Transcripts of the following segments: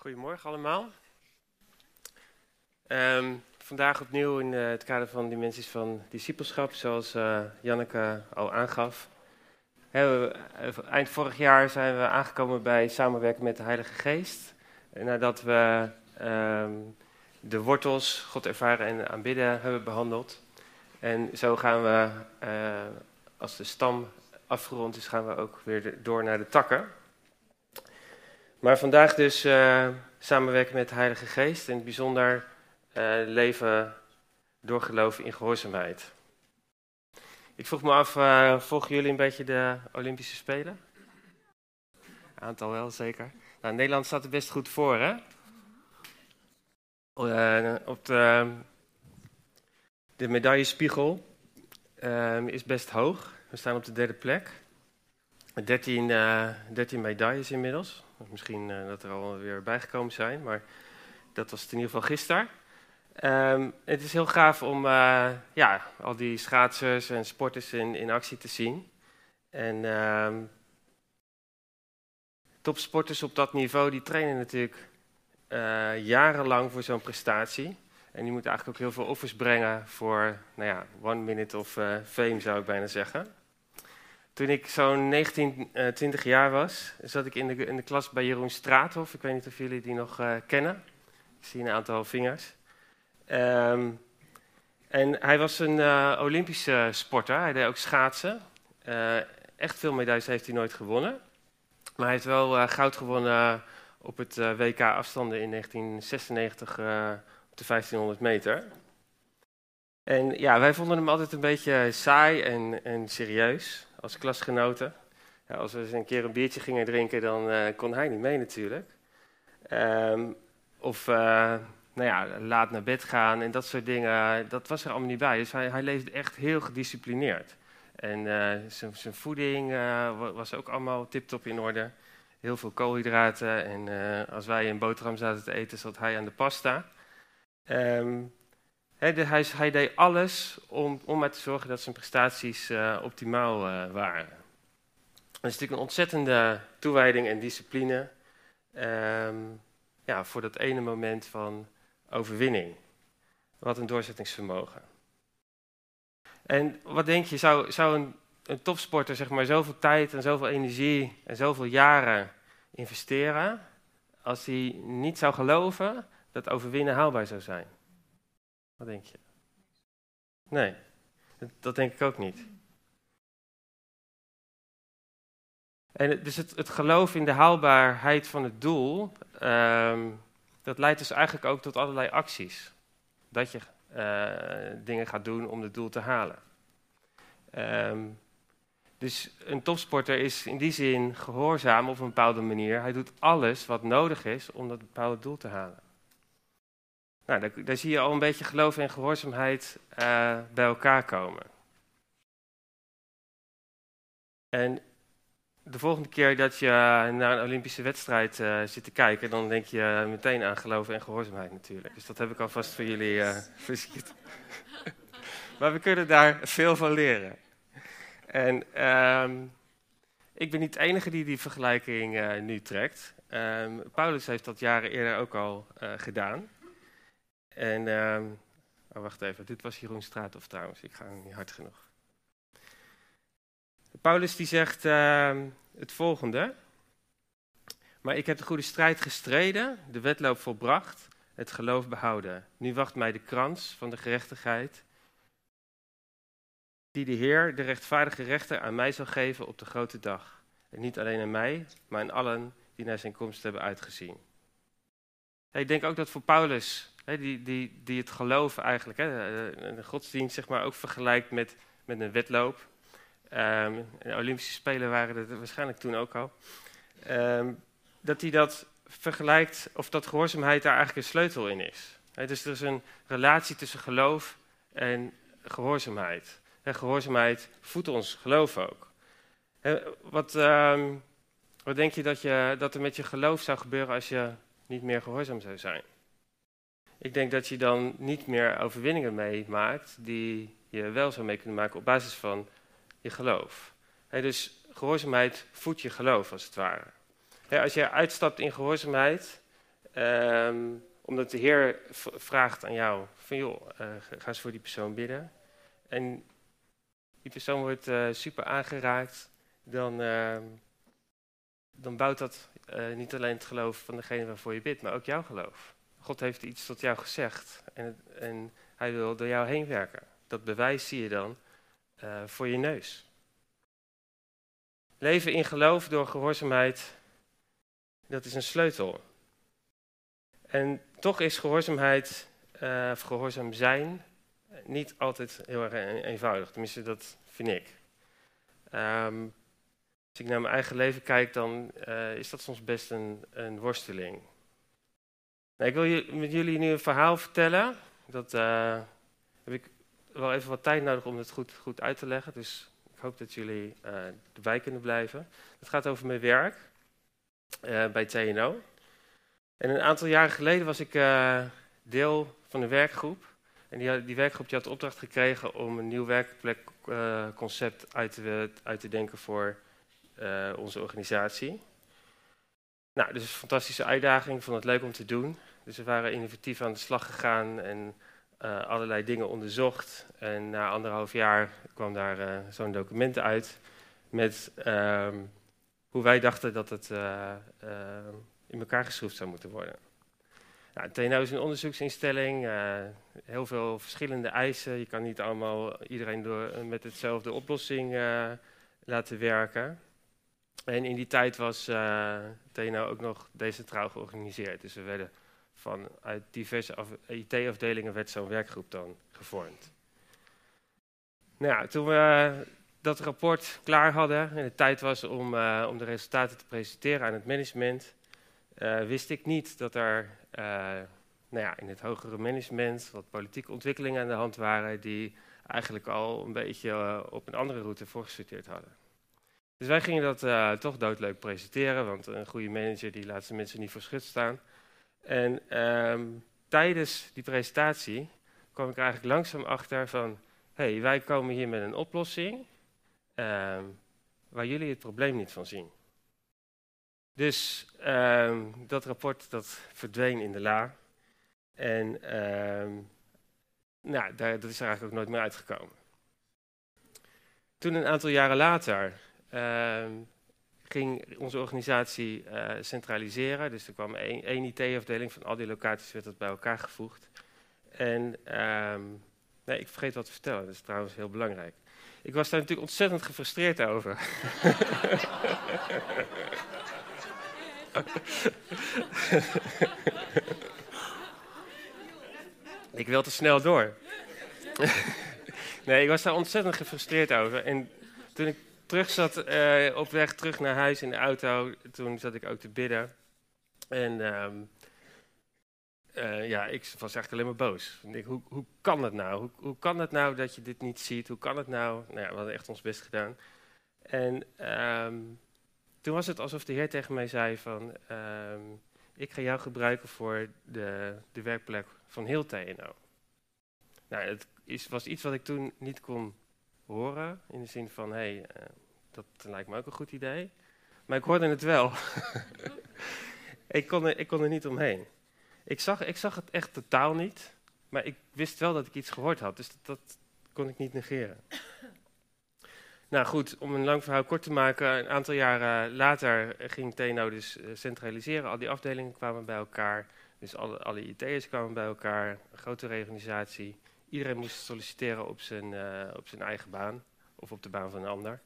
Goedemorgen allemaal. Ehm, vandaag opnieuw in eh, het kader van dimensies van discipelschap, zoals uh, Janneke al aangaf. eh, eind vorig jaar zijn we aangekomen bij samenwerken met de Heilige Geest. Nadat we ehm, de wortels, God ervaren en aanbidden, hebben behandeld. En zo gaan we, als de stam afgerond is, gaan we ook weer door naar de takken. Maar vandaag dus uh, samenwerken met de Heilige Geest. In het bijzonder uh, leven door geloof in gehoorzaamheid. Ik vroeg me af, uh, volgen jullie een beetje de Olympische Spelen? Aantal wel, zeker. Nou, Nederland staat er best goed voor, hè? op de, de medaillespiegel is best hoog. We staan op de derde plek. 13, 13 medailles inmiddels. Misschien uh, dat er al weer bijgekomen zijn, maar dat was het in ieder geval gisteren. Um, het is heel gaaf om uh, ja, al die schaatsers en sporters in, actie te zien. En um, topsporters op dat niveau, die trainen natuurlijk uh, jarenlang voor zo'n prestatie. En die moeten eigenlijk ook heel veel offers brengen voor, nou ja, one minute of fame zou ik bijna zeggen. Toen ik zo'n 19, uh, 20 jaar was, zat ik in de, in de klas bij Jeroen Straathof. Ik weet niet of jullie die nog uh, kennen. Ik zie een aantal vingers. Um, en hij was een uh, Olympische sporter. Hij deed ook schaatsen. Echt veel medailles heeft hij nooit gewonnen. Maar hij heeft wel goud gewonnen op het WK afstanden in 1996 op de 1500 meter. En ja, wij vonden hem altijd een beetje saai en, en serieus als klasgenoten. Ja, als we eens een keer een biertje gingen drinken, dan uh, kon hij niet mee natuurlijk. Um, of uh, nou ja, laat naar bed gaan en dat soort dingen, dat was er allemaal niet bij. Dus hij, hij leefde echt heel gedisciplineerd. En uh, zijn voeding was ook allemaal tip-top in orde. Heel veel koolhydraten. En als wij een boterham zaten te eten, zat hij aan de pasta. Um, hij, deed alles om, om maar te zorgen dat zijn prestaties uh, optimaal uh, waren. Dat is natuurlijk een ontzettende toewijding en discipline um, ja, voor dat ene moment van overwinning. Wat een doorzettingsvermogen. En wat denk je, zou, zou een, een topsporter zeg maar, zoveel tijd en zoveel energie en zoveel jaren investeren als hij niet zou geloven dat overwinnen haalbaar zou zijn? Wat denk je? Nee, dat denk ik ook niet. En dus het, het geloof in de haalbaarheid van het doel, um, dat leidt dus eigenlijk ook tot allerlei acties. Dat je uh, dingen gaat doen om het doel te halen. Um, dus een topsporter is in die zin gehoorzaam op een bepaalde manier. Hij doet alles wat nodig is om dat bepaalde doel te halen. Nou, daar, daar, zie je al een beetje geloof en gehoorzaamheid uh, bij elkaar komen. En de volgende keer dat je naar een Olympische wedstrijd uh, zit te kijken, dan denk je meteen aan geloof en gehoorzaamheid natuurlijk. Dus dat heb ik alvast voor jullie uh, versierd. maar we kunnen daar veel van leren. En uh, ik ben niet de enige die die vergelijking nu trekt. Ehm, Paulus heeft dat jaren eerder ook al gedaan. En, uh, oh, wacht even, dit was Jeroen Straathof trouwens, ik ga niet hard genoeg. Paulus die zegt uh, het volgende. Maar ik heb de goede strijd gestreden, de wedloop volbracht, het geloof behouden. Nu wacht mij de krans van de gerechtigheid, die de Heer, de rechtvaardige rechter, aan mij zal geven op de grote dag. En niet alleen aan mij, maar aan allen die naar zijn komst hebben uitgezien. Ik denk ook dat voor Paulus die, die, die het geloof eigenlijk, hè, eh, de godsdienst zeg maar, ook vergelijkt met, met een wedloop. Um, de Olympische Spelen waren er waarschijnlijk toen ook al. Um, dat hij dat vergelijkt, of dat gehoorzaamheid daar eigenlijk een sleutel in is. Dus er is een relatie tussen geloof en gehoorzaamheid. En gehoorzaamheid voedt ons geloof ook. wat, um, wat denk je dat, je dat er met je geloof zou gebeuren als je niet meer gehoorzaam zou zijn? Ik denk dat je dan niet meer overwinningen meemaakt die je wel zou mee kunnen maken op basis van je geloof. dus gehoorzaamheid voedt je geloof als het ware. als je uitstapt in gehoorzaamheid, ehm, omdat de Heer vraagt aan jou: van joh, uh, ga eens voor die persoon bidden. En die persoon wordt uh, super aangeraakt, dan, ehm, dan bouwt dat uh, niet alleen het geloof van degene waarvoor je bidt, maar ook jouw geloof. God heeft iets tot jou gezegd en, en hij wil door jou heen werken. Dat bewijs zie je dan uh, voor je neus. Leven in geloof door gehoorzaamheid, dat is een sleutel. En toch is gehoorzaamheid, uh, of gehoorzaam zijn, niet altijd heel erg eenvoudig. Tenminste, dat vind ik. Um, als ik naar mijn eigen leven kijk, dan uh, is dat soms best een, een worsteling. Ik wil met jullie nu een verhaal vertellen. Dat uh, heb ik wel even wat tijd nodig om het goed, goed uit te leggen. Dus ik hoop dat jullie uh, erbij kunnen blijven. Het gaat over mijn werk bij TNO. En een aantal jaren geleden was ik deel van een werkgroep. En die, die werkgroep die had de opdracht gekregen om een nieuw werkplekconcept uit, te, uit te denken voor onze organisatie. Nou, dus een fantastische uitdaging. Ik vond het leuk om te doen. Dus we waren innovatief aan de slag gegaan en uh, allerlei dingen onderzocht. En na anderhalf jaar kwam daar uh, zo'n document uit met uh, hoe wij dachten dat het in elkaar geschroefd zou moeten worden. Nou, TNO is een onderzoeksinstelling, heel veel verschillende eisen. Je kan niet allemaal iedereen door, met hetzelfde oplossing laten werken. En in die tijd was eh, TNO ook nog decentraal georganiseerd. Dus we werden vanuit diverse IT-afdelingen werd zo'n werkgroep dan gevormd. Nou ja, toen we dat rapport klaar hadden en het tijd was om, uh, om de resultaten te presenteren aan het management, uh, wist ik niet dat er nou ja, in het hogere management wat politieke ontwikkelingen aan de hand waren die eigenlijk al een beetje op een andere route voorgesorteerd hadden. Dus wij gingen dat uh, toch doodleuk presenteren, want een goede manager die laat zijn mensen niet voor schut staan. En um, tijdens die presentatie kwam ik eigenlijk langzaam achter van, hé, hey, wij komen hier met een oplossing um, waar jullie het probleem niet van zien. Dus um, dat rapport dat verdween in de la. En nou, daar, dat is er eigenlijk ook nooit meer uitgekomen. Toen een aantal jaren later ging onze organisatie uh, centraliseren. Dus er kwam één, IT-afdeling van al die locaties werd dat bij elkaar gevoegd. En um, nee, ik vergeet wat te vertellen, dat is trouwens heel belangrijk. Ik was daar natuurlijk ontzettend gefrustreerd over. ik wil te snel door. nee, ik was daar ontzettend gefrustreerd over. En toen ik terug zat, uh, op weg terug naar huis in de auto, toen zat ik ook te bidden. En um, uh, ja, ik was eigenlijk alleen maar boos. Ik, hoe, hoe kan het nou? Hoe, hoe kan het nou dat je dit niet ziet? Hoe kan het nou? Nou ja, we hadden echt ons best gedaan. En um, toen was het alsof de Heer tegen mij zei van... Um, ik ga jou gebruiken voor de, de werkplek van heel TNO. Nou, het is, was iets wat ik toen niet kon horen. In de zin van, hé, hey, uh, dat lijkt me ook een goed idee. Maar ik hoorde het wel. ik, kon er, ik kon er niet omheen. Ik zag, ik zag het echt totaal niet. Maar ik wist wel dat ik iets gehoord had. Dus dat, kon ik niet negeren. Nou goed, om een lang verhaal kort te maken. Een aantal jaren later ging TNO dus eh, centraliseren. Al die afdelingen kwamen bij elkaar. Dus alle, alle IT'ers kwamen bij elkaar. Grote reorganisatie. Iedereen moest solliciteren op zijn, uh, op zijn eigen baan of op de baan van een ander.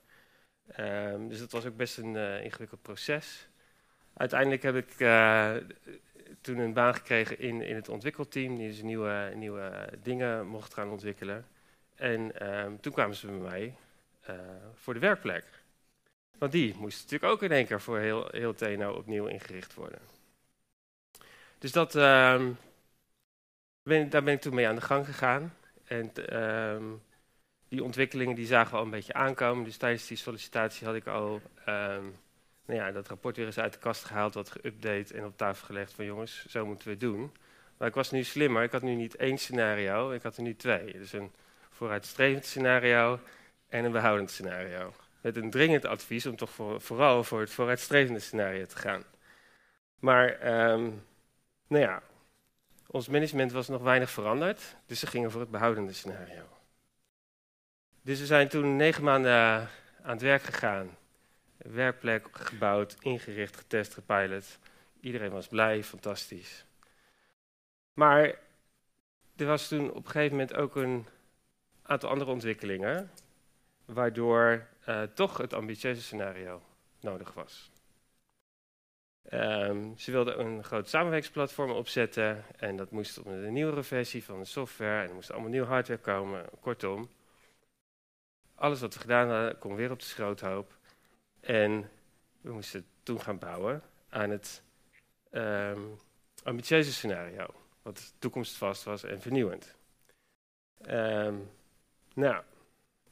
Um, dus dat was ook best een uh, ingewikkeld proces. Uiteindelijk heb ik uh, toen een baan gekregen in, in het ontwikkelteam, die dus nieuwe, nieuwe dingen mocht gaan ontwikkelen. En um, toen kwamen ze bij mij voor de werkplek. Want die moest natuurlijk ook in één keer voor heel, heel opnieuw ingericht worden. Dus dat, um, daar ben ik toen mee aan de gang gegaan. En um, die ontwikkelingen die zagen we al een beetje aankomen. Dus tijdens die sollicitatie had ik al um, nou ja, dat rapport weer eens uit de kast gehaald, wat geüpdate en op tafel gelegd van jongens, zo moeten we het doen. Maar ik was nu slimmer. Ik had nu niet één scenario, ik had er nu twee. Dus een vooruitstrevend scenario en een behoudend scenario. Met een dringend advies om toch voor, vooral voor het vooruitstrevende scenario te gaan. Maar um, nou ja, ons management was nog weinig veranderd, dus ze gingen voor het behoudende scenario. Dus we zijn toen negen maanden aan het werk gegaan. Werkplek gebouwd, ingericht, getest, gepilot. Iedereen was blij, fantastisch. Maar er was toen op een gegeven moment ook een aantal andere ontwikkelingen, waardoor uh, toch het ambitieuze scenario nodig was. Um, ze wilden een groot samenwerkingsplatform opzetten en dat moest op een nieuwere versie van de software en er moest allemaal nieuw hardware komen. Kortom, alles wat we gedaan hadden kwam weer op de schroothoop en we moesten toen gaan bouwen aan het um, ambitieuze scenario, wat toekomstvast was en vernieuwend. Um, nou,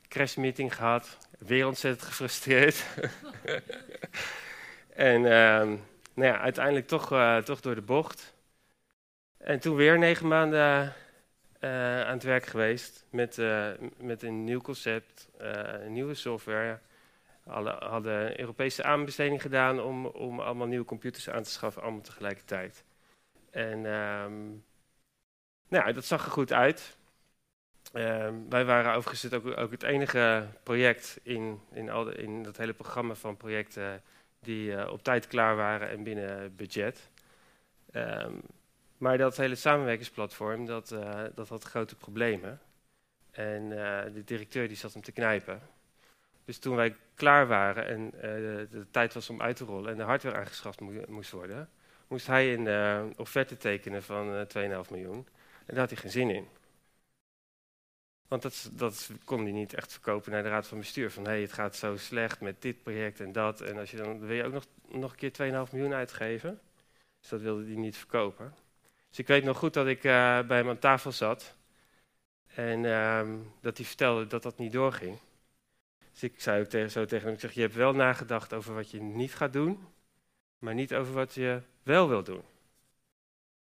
crashmeeting gehad, weer ontzettend gefrustreerd. en um, nou ja, uiteindelijk toch, uh, toch door de bocht. En toen weer negen maanden uh, aan het werk geweest met, uh, met een nieuw concept, een nieuwe software. Alle, hadden Europese aanbesteding gedaan om, om allemaal nieuwe computers aan te schaffen, allemaal tegelijkertijd. En um, nou, dat zag er goed uit. Uh, wij waren overigens ook, ook, het enige project in, in, al in dat hele programma van projecten die uh, op tijd klaar waren en binnen budget. Um, maar dat hele samenwerkingsplatform, dat, uh, dat had grote problemen. En uh, de directeur die zat hem te knijpen. Dus toen wij klaar waren en de, de, tijd was om uit te rollen en de hardware aangeschaft mo moest worden, moest hij een offerte tekenen van 2,5 miljoen. En daar had hij geen zin in. Want dat, dat kon hij niet echt verkopen naar de raad van bestuur. Van hé, hey, het gaat zo slecht met dit project en dat. En als je dan, wil je ook nog, nog een keer 2,5 miljoen uitgeven. Dus dat wilde hij niet verkopen. Dus ik weet nog goed dat ik uh, bij hem aan tafel zat. En uh, dat hij vertelde dat dat niet doorging. Dus ik zei ook tegen, zo tegen hem, ik zeg, je hebt wel nagedacht over wat je niet gaat doen. Maar niet over wat je wel wil doen.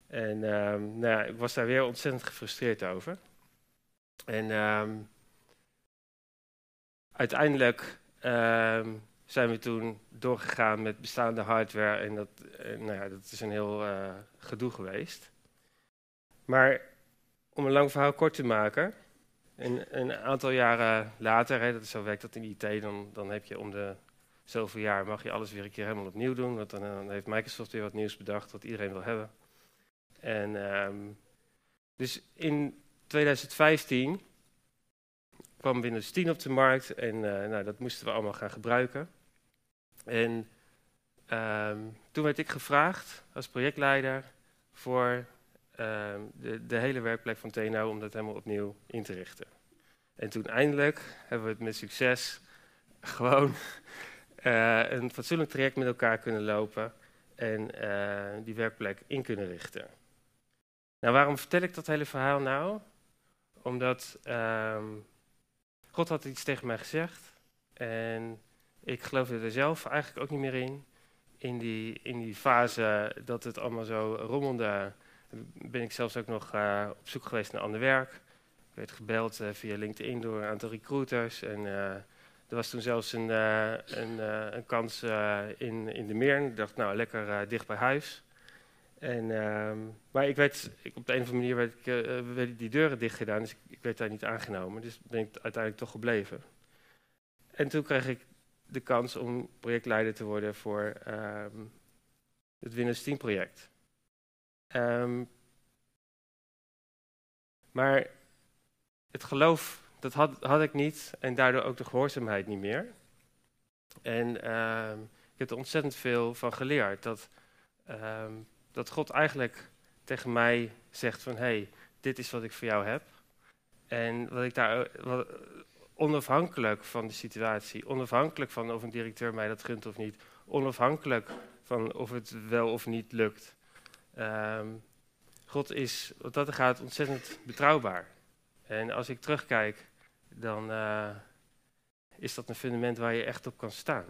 En uh, nou ja, ik was daar weer ontzettend gefrustreerd over. En um, uiteindelijk um, zijn we toen doorgegaan met bestaande hardware en dat, uh, nou ja, dat is een heel uh, gedoe geweest. Maar om een lang verhaal kort te maken, een, een aantal jaren later, hè, dat is zo werkt dat in IT, dan, dan heb je om de zoveel jaar mag je alles weer een keer helemaal opnieuw doen. Want dan, heeft Microsoft weer wat nieuws bedacht wat iedereen wil hebben. En um, dus in 2015 kwam Windows 10 op de markt en uh, nou, dat moesten we allemaal gaan gebruiken. En um, toen werd ik gevraagd als projectleider voor um, de, de, hele werkplek van TNO om dat helemaal opnieuw in te richten. En toen eindelijk hebben we het met succes gewoon uh, een fatsoenlijk traject met elkaar kunnen lopen en uh, die werkplek in kunnen richten. Nou, waarom vertel ik dat hele verhaal nou? Omdat um, God had iets tegen mij gezegd. En ik geloofde er zelf eigenlijk ook niet meer in. In die, in die fase dat het allemaal zo rommelde, ben ik zelfs ook nog uh, op zoek geweest naar ander werk. Ik werd gebeld uh, via LinkedIn door een aantal recruiters. En uh, er was toen zelfs een, een, een kans in, in de meer. Ik dacht, nou, lekker dicht bij huis. En, uh, maar ik werd, ik, op de een of andere manier werd, ik, uh, werden die deuren dicht gedaan, dus ik, ik, werd daar niet aangenomen. Dus ben ik uiteindelijk toch gebleven. En toen kreeg ik de kans om projectleider te worden voor um, het Windows 10 project. Um, maar het geloof, dat had, had, ik niet en daardoor ook de gehoorzaamheid niet meer. En ik heb er ontzettend veel van geleerd. Dat dat God eigenlijk tegen mij zegt van, hé, hey, dit is wat ik voor jou heb. En wat ik daar, onafhankelijk van de situatie, onafhankelijk van of een directeur mij dat gunt of niet, onafhankelijk van of het wel of niet lukt. Um, God is wat dat gaat ontzettend betrouwbaar. En als ik terugkijk, dan uh, is dat een fundament waar je echt op kan staan.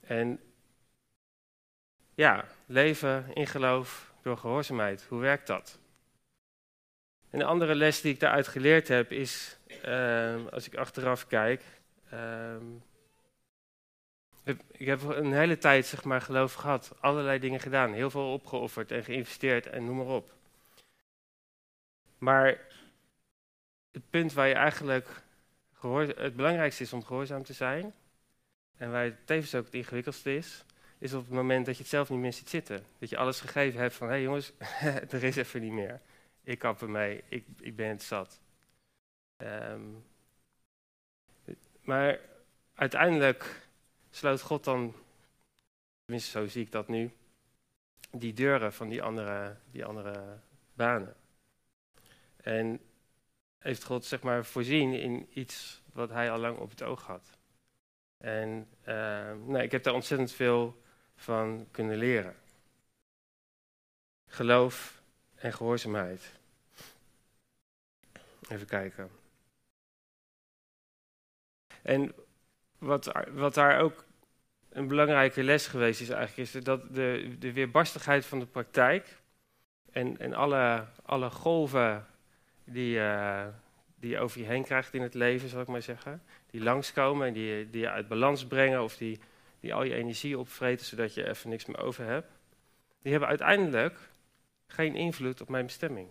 En ja, leven in geloof door gehoorzaamheid. Hoe werkt dat? Een andere les die ik daaruit geleerd heb is, uh, als ik achteraf kijk, uh, ik heb een hele tijd zeg maar, geloof gehad, allerlei dingen gedaan, heel veel opgeofferd en geïnvesteerd en noem maar op. Maar het punt waar je eigenlijk het belangrijkste is om gehoorzaam te zijn, en waar het tevens ook het ingewikkeldste is, is op het moment dat je het zelf niet meer ziet zitten. Dat je alles gegeven hebt van, hé hey jongens, er is even niet meer. Ik kap ermee, ik, ik ben het zat. Ehm, maar uiteindelijk sloot God dan, tenminste zo zie ik dat nu, die deuren van die andere, die andere banen. En heeft God zeg maar voorzien in iets wat hij al lang op het oog had. En uh, nou, ik heb daar ontzettend veel van kunnen leren. Geloof en gehoorzaamheid. Even kijken. En wat, wat daar ook een belangrijke les geweest is eigenlijk, is dat de, de weerbarstigheid van de praktijk en, en alle, alle golven die, uh, die je over je heen krijgt in het leven, zal ik maar zeggen, die langskomen en die, die je uit balans brengen of die, die al je energie opvreten zodat je even niks meer over hebt, die hebben uiteindelijk geen invloed op mijn bestemming.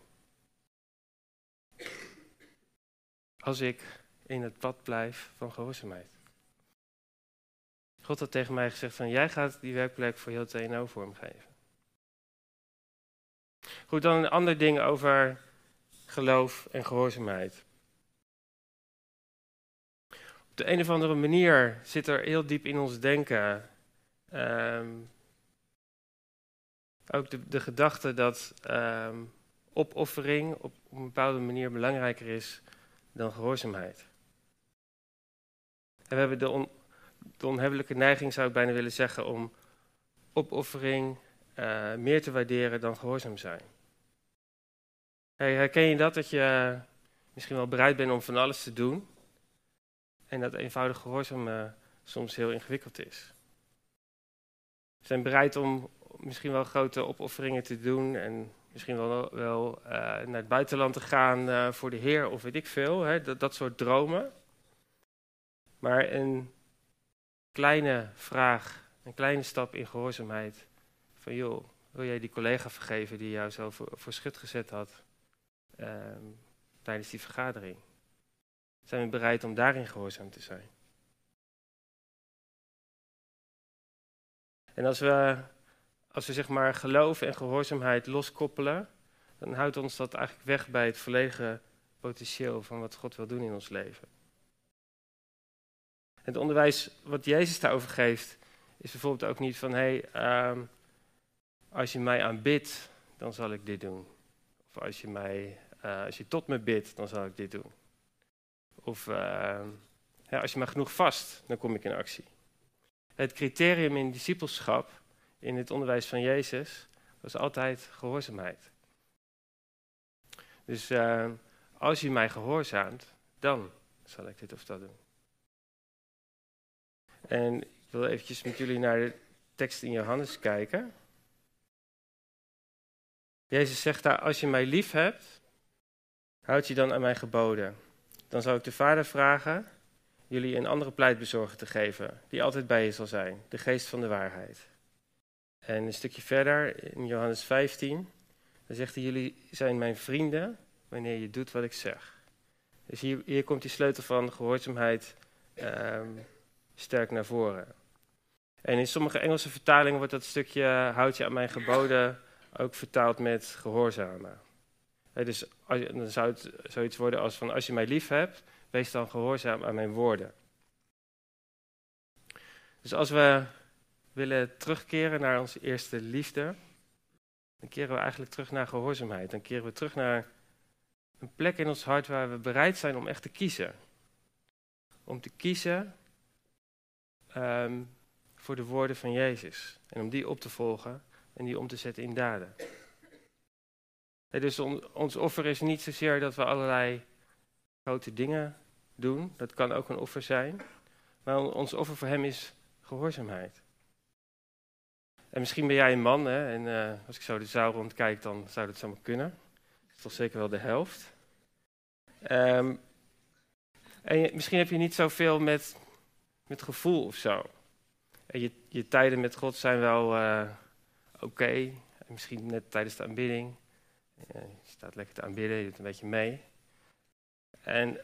Als ik in het pad blijf van gehoorzaamheid. God had tegen mij gezegd van jij gaat die werkplek voor heel TNO vormgeven. Goed, dan een ander ding over geloof en gehoorzaamheid. De een of andere manier zit er heel diep in ons denken um, ook de, de gedachte dat um, opoffering op, op een bepaalde manier belangrijker is dan gehoorzaamheid. En we hebben de, on, de onhebbelijke neiging, zou ik bijna willen zeggen, om opoffering uh, meer te waarderen dan gehoorzaam zijn. Herken je dat, dat je misschien wel bereid bent om van alles te doen en dat eenvoudig gehoorzaam uh, soms heel ingewikkeld is? We zijn bereid om misschien wel grote opofferingen te doen en misschien wel, wel uh, naar het buitenland te gaan uh, voor de Heer of weet ik veel, hè, dat, soort dromen. Maar een kleine vraag, een kleine stap in gehoorzaamheid. Van joh, wil jij die collega vergeven die jou zo voor, voor schut gezet had uh, tijdens die vergadering? Zijn we bereid om daarin gehoorzaam te zijn? En als we, als we zeg maar geloof en gehoorzaamheid loskoppelen, dan houdt ons dat eigenlijk weg bij het volledige potentieel van wat God wil doen in ons leven. Het onderwijs wat Jezus daarover geeft, is bijvoorbeeld ook niet van: hé, hey, um, als je mij aanbidt, dan zal ik dit doen. Of als je, mij, uh, als je tot me bidt, dan zal ik dit doen. Of ja, als je maar genoeg vast, dan kom ik in actie. Het criterium in discipelschap, in het onderwijs van Jezus, was altijd gehoorzaamheid. Dus uh, als je mij gehoorzaamt, dan zal ik dit of dat doen. En ik wil eventjes met jullie naar de tekst in Johannes kijken. Jezus zegt daar, als je mij lief hebt, houd je dan aan mijn geboden. Dan zal ik de Vader vragen jullie een andere pleitbezorger te geven, die altijd bij je zal zijn, de geest van de waarheid. En een stukje verder, in Johannes 15, dan zegt hij, jullie zijn mijn vrienden wanneer je doet wat ik zeg. Dus hier, hier komt die sleutel van gehoorzaamheid um, sterk naar voren. En in sommige Engelse vertalingen wordt dat stukje houd je aan mijn geboden ook vertaald met gehoorzamen. Dus dan zou het zoiets worden als van als je mij lief hebt, wees dan gehoorzaam aan mijn woorden. Dus als we willen terugkeren naar onze eerste liefde, dan keren we eigenlijk terug naar gehoorzaamheid. Dan keren we terug naar een plek in ons hart waar we bereid zijn om echt te kiezen. Om te kiezen um, voor de woorden van Jezus. En om die op te volgen en die om te zetten in daden. Dus ons offer is niet zozeer dat we allerlei grote dingen doen. Dat kan ook een offer zijn. Maar ons offer voor hem is gehoorzaamheid. En misschien ben jij een man, hè, en uh, als ik zo de zaal rondkijk, dan zou dat zomaar kunnen. Dat is toch zeker wel de helft. Um, en misschien heb je niet zoveel met met gevoel of zo. En je, je tijden met God zijn wel uh, oké. Misschien net tijdens de aanbidding. Je staat lekker te aanbidden, je doet een beetje mee. En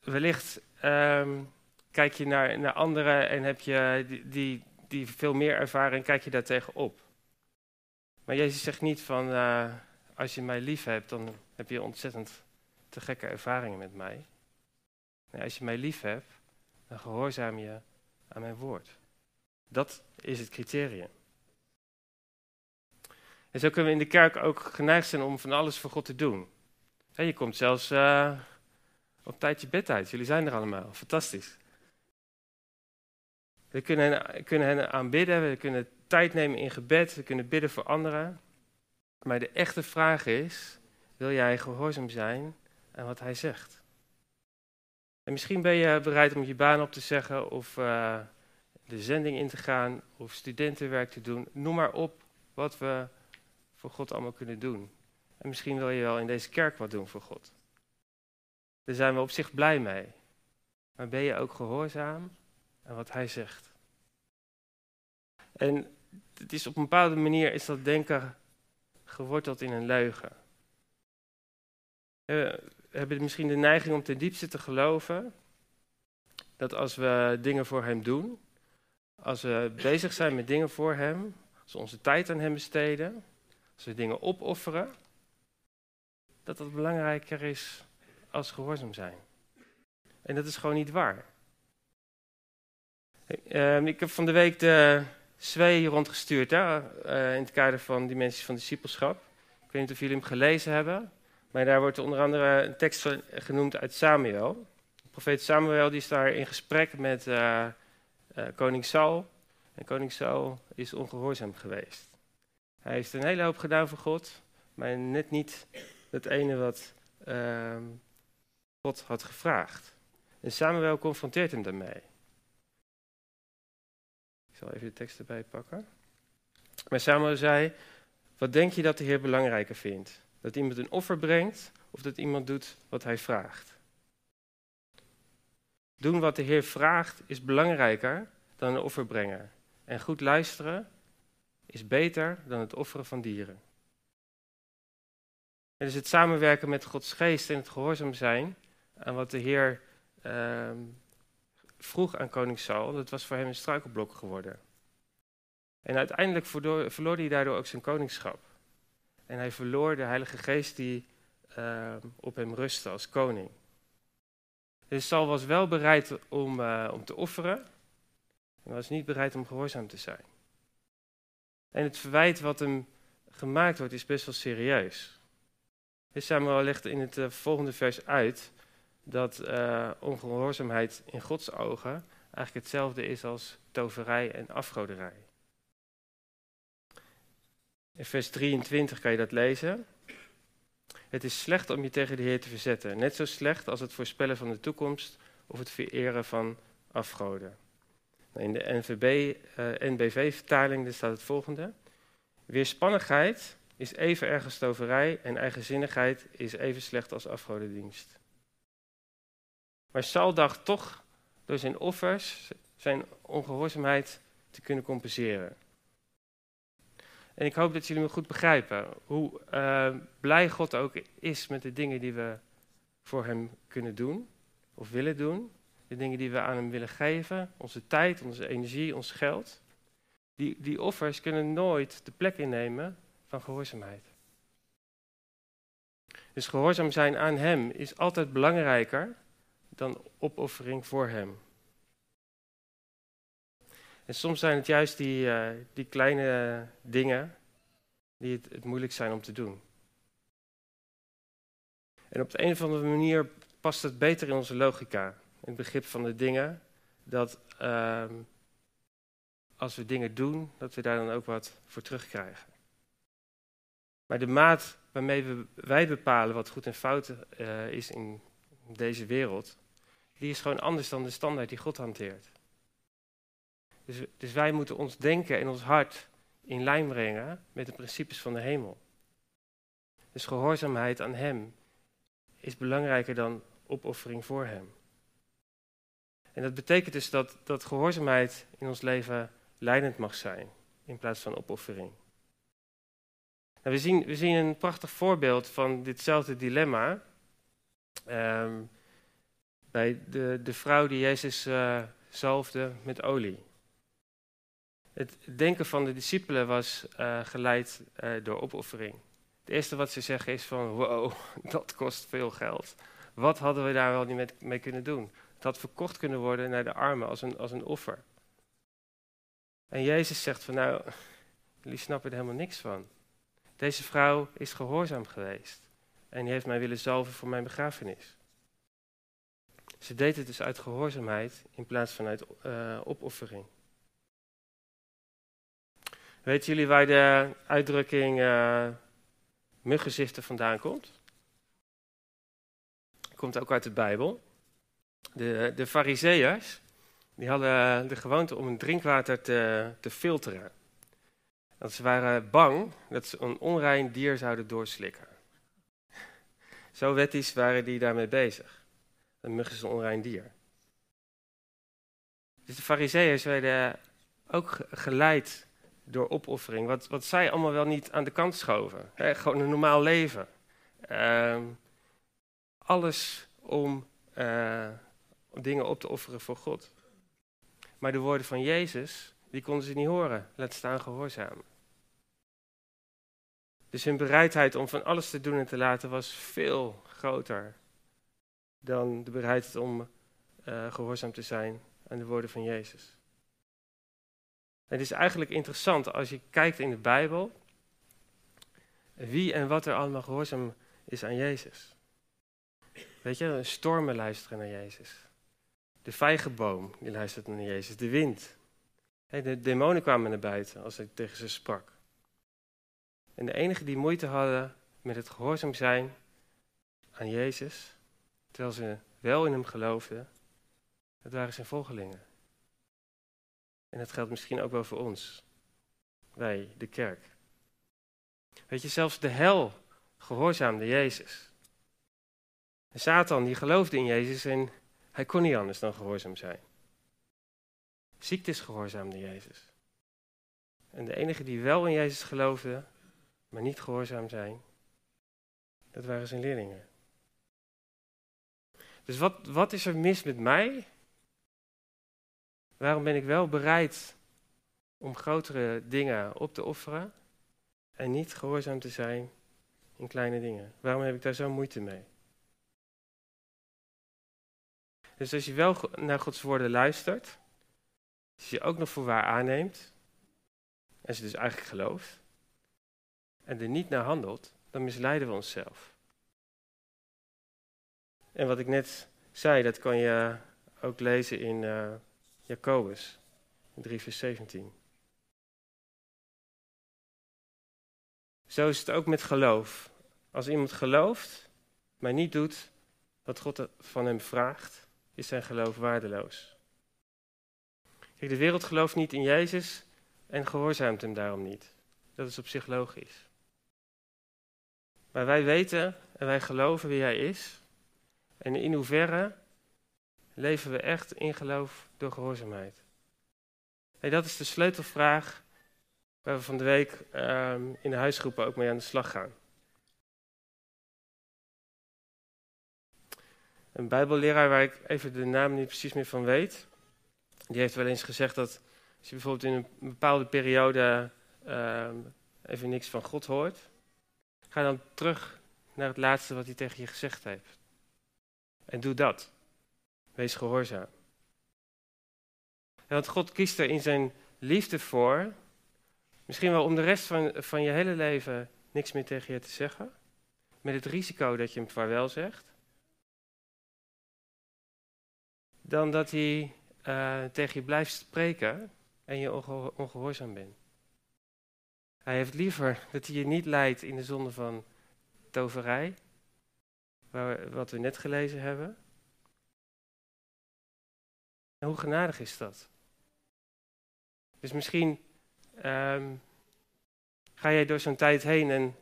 wellicht um, kijk je naar, naar anderen en heb je die, die, die veel meer ervaren en kijk je daar tegenop. Maar Jezus zegt niet van, uh, als je mij lief hebt, dan heb je ontzettend te gekke ervaringen met mij. Als je mij lief hebt, dan gehoorzaam je aan mijn woord. Dat is het criterium. En zo kunnen we in de kerk ook geneigd zijn om van alles voor God te doen. je komt zelfs uh, op tijd je bed uit. Jullie zijn er allemaal. Fantastisch. We kunnen kunnen hen aanbidden, we kunnen tijd nemen in gebed, we kunnen bidden voor anderen. Maar de echte vraag is, wil jij gehoorzaam zijn aan wat hij zegt? En misschien ben je bereid om je baan op te zeggen of uh, de zending in te gaan of studentenwerk te doen. Noem maar op wat we voor God allemaal kunnen doen. En misschien wil je wel in deze kerk wat doen voor God. Daar zijn we op zich blij mee. Maar ben je ook gehoorzaam aan wat hij zegt? En het is op een bepaalde manier is dat denken geworteld in een leugen. We hebben misschien de neiging om ten diepste te geloven dat als we dingen voor hem doen, als we bezig zijn met dingen voor hem, als we onze tijd aan hem besteden, als we dingen opofferen, dat dat belangrijker is als gehoorzaam zijn. En dat is gewoon niet waar. Ehm, ik heb van de week de Zwee rondgestuurd hè, uh, in het kader van Dimensies van Discipelschap. Ik weet niet of jullie hem gelezen hebben, maar daar wordt onder andere een tekst genoemd uit Samuel. De profeet Samuel die is daar in gesprek met uh, uh, koning Saul. En koning Saul is ongehoorzaam geweest. Hij heeft een hele hoop gedaan voor God, maar net niet het ene wat ehm, God had gevraagd. En Samuel confronteert hem daarmee. Ik zal even de tekst erbij pakken. Maar Samuel zei, wat denk je dat de Heer belangrijker vindt? Dat iemand een offer brengt of dat iemand doet wat hij vraagt? Doen wat de Heer vraagt is belangrijker dan een offer brengen. En goed luisteren is beter dan het offeren van dieren. Het is het samenwerken met Gods geest en het gehoorzaam zijn aan wat de Heer uh, vroeg aan koning Saul, dat was voor hem een struikelblok geworden. En uiteindelijk verloor, hij daardoor ook zijn koningschap. En hij verloor de Heilige Geest die uh, op hem rustte als koning. Dus Saul was wel bereid om, uh, om te offeren, maar was niet bereid om gehoorzaam te zijn. En het verwijt wat hem gemaakt wordt is best wel serieus. Samuel legt in het uh, volgende vers uit dat uh, ongehoorzaamheid in Gods ogen eigenlijk hetzelfde is als toverij en afgoderij. In vers 23 kan je dat lezen. Het is slecht om je tegen de Heer te verzetten. Net zo slecht als het voorspellen van de toekomst of het vereren van afgoden. In de NVB, uh, NBV-vertaling staat het volgende. Weerspannigheid is even erg als toverij en eigenzinnigheid is even slecht als afgodendienst. Maar Saul dacht toch door zijn offers zijn ongehoorzaamheid te kunnen compenseren. En ik hoop dat jullie me goed begrijpen hoe uh, blij God ook is met de dingen die we voor Hem kunnen doen of willen doen. De dingen die we aan Hem willen geven, onze tijd, onze energie, ons geld. Die, die offers kunnen nooit de plek innemen van gehoorzaamheid. Dus gehoorzaam zijn aan Hem is altijd belangrijker dan opoffering voor Hem. En soms zijn het juist die, uh, die kleine dingen die het, het, moeilijk zijn om te doen. En op de een of andere manier past het beter in onze logica, het begrip van de dingen, dat uh, als we dingen doen, dat we daar dan ook wat voor terugkrijgen. Maar de maat waarmee we, wij bepalen wat goed en fout uh, is in deze wereld, die is gewoon anders dan de standaard die God hanteert. Dus, dus wij moeten ons denken en ons hart in lijn brengen met de principes van de hemel. Dus gehoorzaamheid aan Hem is belangrijker dan opoffering voor Hem. En dat betekent dus dat, dat gehoorzaamheid in ons leven leidend mag zijn in plaats van opoffering. Nou, we, zien, we zien een prachtig voorbeeld van ditzelfde dilemma ehm, bij de, de vrouw die Jezus uh, zalfde met olie. Het denken van de discipelen was uh, geleid uh, door opoffering. Het eerste wat ze zeggen is van, wow, dat kost veel geld. Wat hadden we daar wel niet mee kunnen doen? Het had verkocht kunnen worden naar de armen als een, als een offer. En Jezus zegt van, nou, jullie snappen er helemaal niks van. Deze vrouw is gehoorzaam geweest. En die heeft mij willen zalven voor mijn begrafenis. Ze deed het dus uit gehoorzaamheid in plaats van uit uh, opoffering. Weten jullie waar de uitdrukking uh, muggenziften vandaan komt? Komt ook uit de Bijbel. De, de fariseërs, die hadden de gewoonte om hun drinkwater te, te filteren. Want ze waren bang dat ze een onrein dier zouden doorslikken. Zo wettisch waren die daarmee bezig. Een mug is een onrein dier. Dus de fariseeërs werden ook geleid door opoffering. Wat, wat zij allemaal wel niet aan de kant schoven. gewoon een normaal leven. Uh, alles om uh, dingen op te offeren voor God. Maar de woorden van Jezus, die konden ze niet horen. Laat staan gehoorzamen. Dus hun bereidheid om van alles te doen en te laten was veel groter dan de bereidheid om uh, gehoorzaam te zijn aan de woorden van Jezus. Het is eigenlijk interessant als je kijkt in de Bijbel wie en wat er allemaal gehoorzaam is aan Jezus. Weet je, stormen luisteren naar Jezus. De vijgenboom, die luistert naar Jezus. De wind. De demonen kwamen naar buiten als hij tegen ze sprak. En de enigen die moeite hadden met het gehoorzaam zijn aan Jezus, terwijl ze wel in hem geloofden, dat waren zijn volgelingen. En dat geldt misschien ook wel voor ons. Wij, de kerk. Weet je, zelfs de hel gehoorzaamde Jezus. En Satan die geloofde in Jezus en hij kon niet anders dan gehoorzaam zijn. Ziektes gehoorzaamde Jezus. En de enige die wel in Jezus geloofde, maar niet gehoorzaam zijn, dat waren zijn leerlingen. Dus wat, wat is er mis met mij? Waarom ben ik wel bereid om grotere dingen op te offeren en niet gehoorzaam te zijn in kleine dingen? Waarom heb ik daar zo moeite mee? Dus als je wel naar Gods woorden luistert, als je ook nog voor waar aanneemt, en ze dus eigenlijk gelooft, en er niet naar handelt, dan misleiden we onszelf. En wat ik net zei, dat kan je ook lezen in uh, Jacobus 3 vers 17. Zo is het ook met geloof. Als iemand gelooft, maar niet doet wat God van hem vraagt, is zijn geloof waardeloos. Kijk, de wereld gelooft niet in Jezus en gehoorzaamt hem daarom niet. Dat is op zich logisch. Maar wij weten en wij geloven wie Hij is. En in hoeverre leven we echt in geloof door gehoorzaamheid? Hey, dat is de sleutelvraag waar we van de week um, in de huisgroepen ook mee aan de slag gaan. Een bijbelleraar waar ik even de naam niet precies meer van weet, die heeft wel eens gezegd dat als je bijvoorbeeld in een bepaalde periode uh, even niks van God hoort, Ga dan terug naar het laatste wat hij tegen je gezegd heeft. En doe dat. Wees gehoorzaam. want God kiest er in zijn liefde voor, misschien wel om de rest van, van je hele leven niks meer tegen je te zeggen, met het risico dat je hem vaarwel zegt, dan dat hij uh, tegen je blijft spreken en je ongehoorzaam bent. Hij heeft liever dat hij je niet leidt in de zonde van toverij, waar, wat we net gelezen hebben. En hoe genadig is dat? Dus misschien um, ga jij door zo'n tijd heen en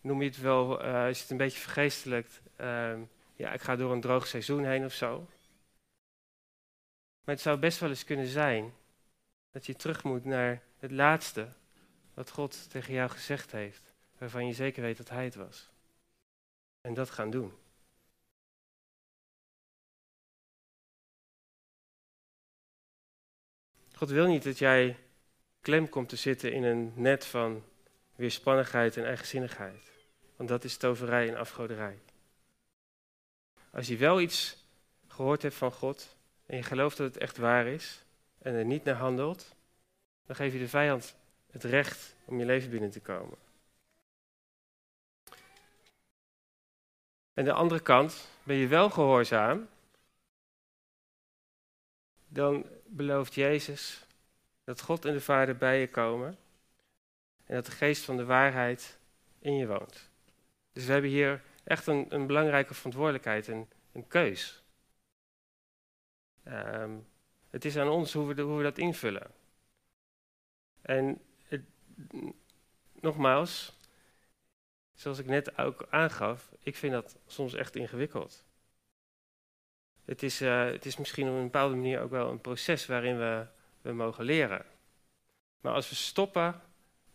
noem je het wel, uh, is het een beetje vergeestelijkt, uh, ja, ik ga door een droog seizoen heen of zo. Maar het zou best wel eens kunnen zijn Dat je terug moet naar het laatste wat God tegen jou gezegd heeft, waarvan je zeker weet dat Hij het was. En dat gaan doen. God wil niet dat jij klem komt te zitten in een net van weerspannigheid en eigenzinnigheid. Want dat is toverij en afgoderij. Als je wel iets gehoord hebt van God en je gelooft dat het echt waar is en er niet naar handelt, dan geef je de vijand het recht om je leven binnen te komen. En de andere kant, ben je wel gehoorzaam, dan belooft Jezus dat God en de Vader bij je komen en dat de geest van de waarheid in je woont. Dus we hebben hier echt een, een belangrijke verantwoordelijkheid, een, een keus. Ehm, het is aan ons hoe we, hoe we dat invullen. En het, nogmaals, zoals ik net ook aangaf, ik vind dat soms echt ingewikkeld. Het is, uh, het is misschien op een bepaalde manier ook wel een proces waarin we, we mogen leren. Maar als we stoppen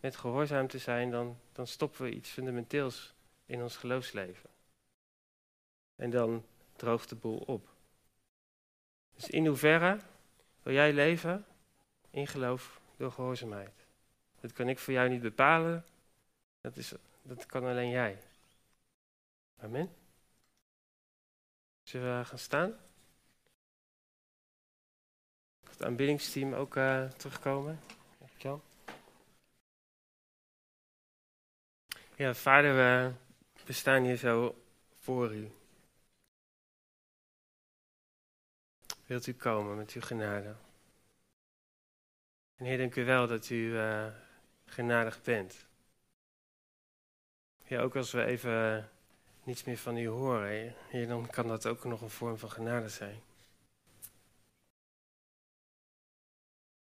met gehoorzaam te zijn, dan, dan stoppen we iets fundamenteels in ons geloofsleven. En dan droogt de boel op. Dus in hoeverre wil jij leven in geloof door gehoorzaamheid? Dat kan ik voor jou niet bepalen. Dat, is, dat kan alleen jij. Amen. Zullen we gaan staan? Het aanbiddingsteam ook uh, terugkomen. Dankjewel. Ja, vader, we, we staan hier zo voor u. Wilt u komen met uw genade? En Heer, dank u wel dat u uh, genadig bent. Ja, ook als we even niets meer van u horen, Heer, dan kan dat ook nog een vorm van genade zijn.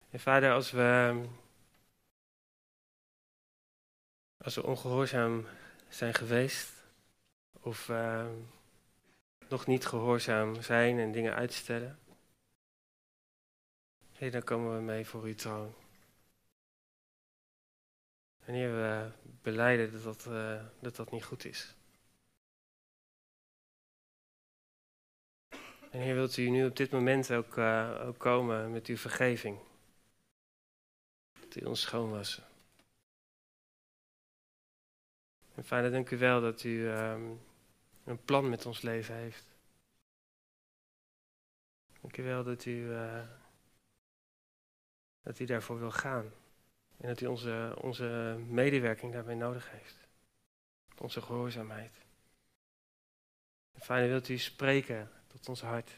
En vader, als we, als we ongehoorzaam zijn geweest, of uh, nog niet gehoorzaam zijn en dingen uitstellen, Heer, dan komen we mee voor uw troon. En Heer, we beleiden dat dat, uh, dat dat niet goed is. En Heer, wilt u nu op dit moment ook, uh, ook komen met uw vergeving? Dat u ons schoonwassen. En vader, dank u wel dat u um, een plan met ons leven heeft. Dank u wel dat u, uh, dat u daarvoor wil gaan. En dat u onze, onze medewerking daarbij nodig heeft. Onze gehoorzaamheid. Vader, wilt u spreken tot ons hart.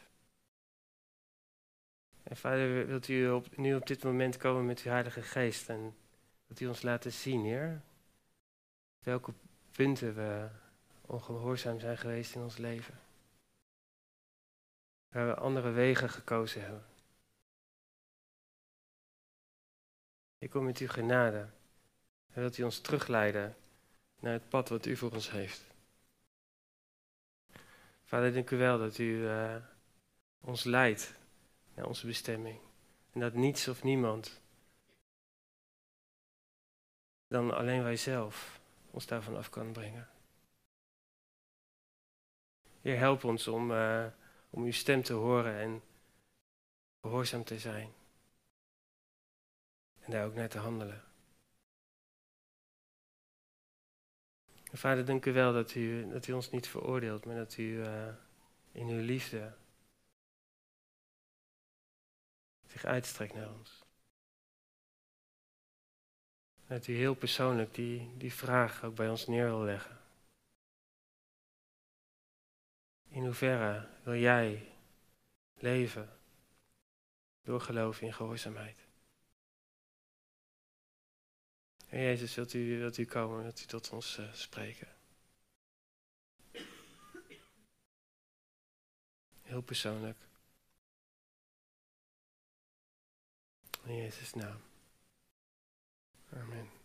En vader, wilt u op, nu op dit moment komen met uw Heilige Geest en dat u ons laten zien, Heer, welke punten we ongehoorzaam zijn geweest in ons leven. Waar we andere wegen gekozen hebben. Ik kom met uw genade en wilt u ons terugleiden naar het pad wat u voor ons heeft. Vader, dank u wel dat u uh, ons leidt naar onze bestemming. En dat niets of niemand dan alleen wij zelf ons daarvan af kan brengen. Help ons om, uh, om uw stem te horen en gehoorzaam te zijn. En daar ook naar te handelen. Vader, dank u wel dat u, dat u ons niet veroordeelt, maar dat u uh, in uw liefde zich uitstrekt naar ons. Dat u heel persoonlijk die, die vraag ook bij ons neer wil leggen. In hoeverre wil jij leven door geloof in gehoorzaamheid? En Jezus, wilt u, wilt u komen, wilt u tot ons uh, spreken? Heel persoonlijk. In Jezus' naam. Amen.